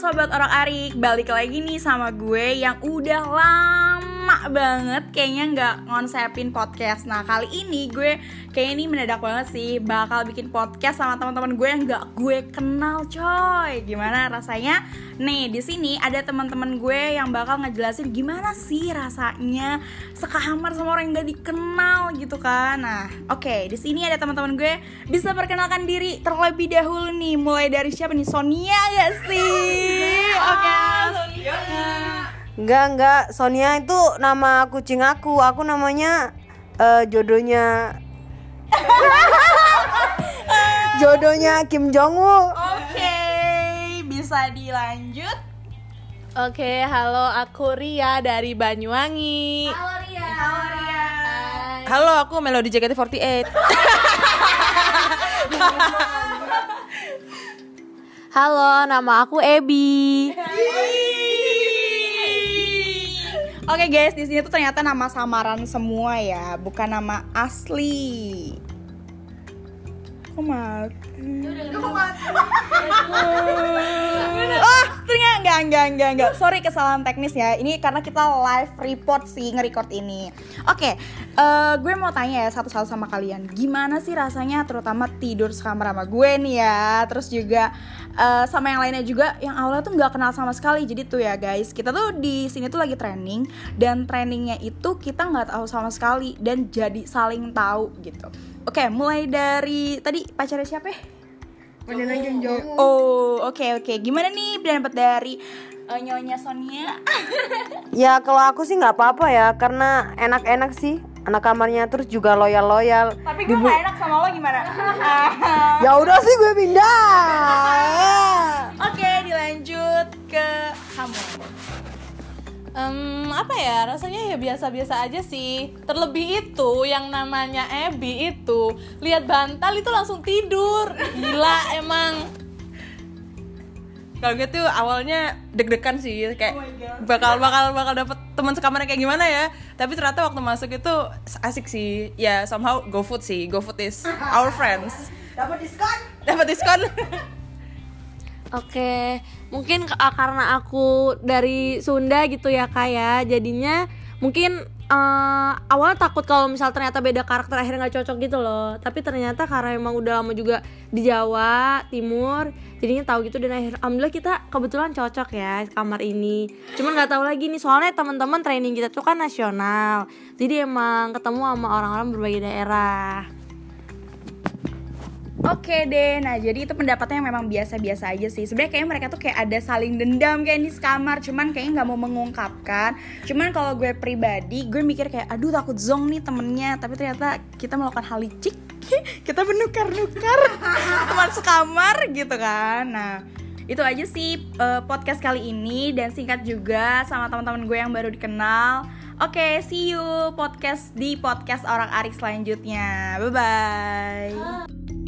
sobat orang Arik, balik lagi nih sama gue yang udah lama banget kayaknya nggak ngonsepin podcast. Nah kali ini gue kayaknya ini mendadak banget sih bakal bikin podcast sama teman-teman gue yang nggak gue kenal coy. Gimana rasanya? Nih di sini ada teman-teman gue yang bakal ngejelasin gimana sih rasanya sekamar sama orang yang nggak dikenal gitu kan. Nah oke okay, di sini ada teman-teman gue bisa perkenalkan diri terlebih dahulu nih. Mulai dari siapa nih? Sonia gak sih? Oke, Sonia. Enggak, enggak. Sonia itu nama kucing aku. Aku namanya uh, jodohnya jodohnya Kim Jong Woo. Oke, bisa dilanjut. Oke, halo aku Ria dari Banyuwangi. Halo Ria. Halo Ria. Halo, aku Melody JKT48. Halo, nama aku Ebi. Oke guys, di sini tuh ternyata nama samaran semua ya, bukan nama asli. Kok mati? Kok mati? enggak, enggak, enggak. Sorry kesalahan teknis ya. Ini karena kita live report sih nge-record ini. Oke, uh, gue mau tanya ya satu-satu sama kalian. Gimana sih rasanya terutama tidur sekamar sama gue nih ya. Terus juga uh, sama yang lainnya juga yang awalnya tuh nggak kenal sama sekali. Jadi tuh ya guys, kita tuh di sini tuh lagi training dan trainingnya itu kita nggak tahu sama sekali dan jadi saling tahu gitu. Oke, mulai dari tadi pacarnya siapa ya? Oh, oke okay, oke. Okay. Gimana nih pendapat dari uh, nyonya Sonia? ya kalau aku sih nggak apa-apa ya, karena enak-enak sih anak kamarnya terus juga loyal loyal. Tapi gue gak enak sama lo gimana? ya udah sih gue pindah. oke, okay, dilanjut ke kamu. Um, apa ya rasanya ya biasa-biasa aja sih. Terlebih itu yang namanya Ebi itu lihat bantal itu langsung tidur. Gila emang. Kalau gitu awalnya deg-degan sih kayak oh bakal bakal bakal dapet teman sekamarnya kayak gimana ya. Tapi ternyata waktu masuk itu asik sih. Ya somehow go food sih. Go food is our friends. Dapat diskon? Dapat diskon Oke, mungkin karena aku dari Sunda gitu ya kak ya, jadinya mungkin uh, awal takut kalau misal ternyata beda karakter akhirnya nggak cocok gitu loh. Tapi ternyata karena emang udah lama juga di Jawa Timur, jadinya tahu gitu dan akhir alhamdulillah kita kebetulan cocok ya kamar ini. Cuman nggak tahu lagi nih soalnya teman-teman training kita tuh kan nasional, jadi emang ketemu sama orang-orang berbagai daerah. Oke deh, nah jadi itu pendapatnya memang biasa-biasa aja sih. Sebenarnya kayak mereka tuh kayak ada saling dendam kayak di sekamar, cuman kayaknya nggak mau mengungkapkan. Cuman kalau gue pribadi, gue mikir kayak, aduh takut zong nih temennya. Tapi ternyata kita melakukan hal licik, kita menukar-nukar teman sekamar gitu kan. Nah itu aja sih uh, podcast kali ini dan singkat juga sama teman-teman gue yang baru dikenal. Oke, okay, see you podcast di podcast orang Arik selanjutnya. Bye bye.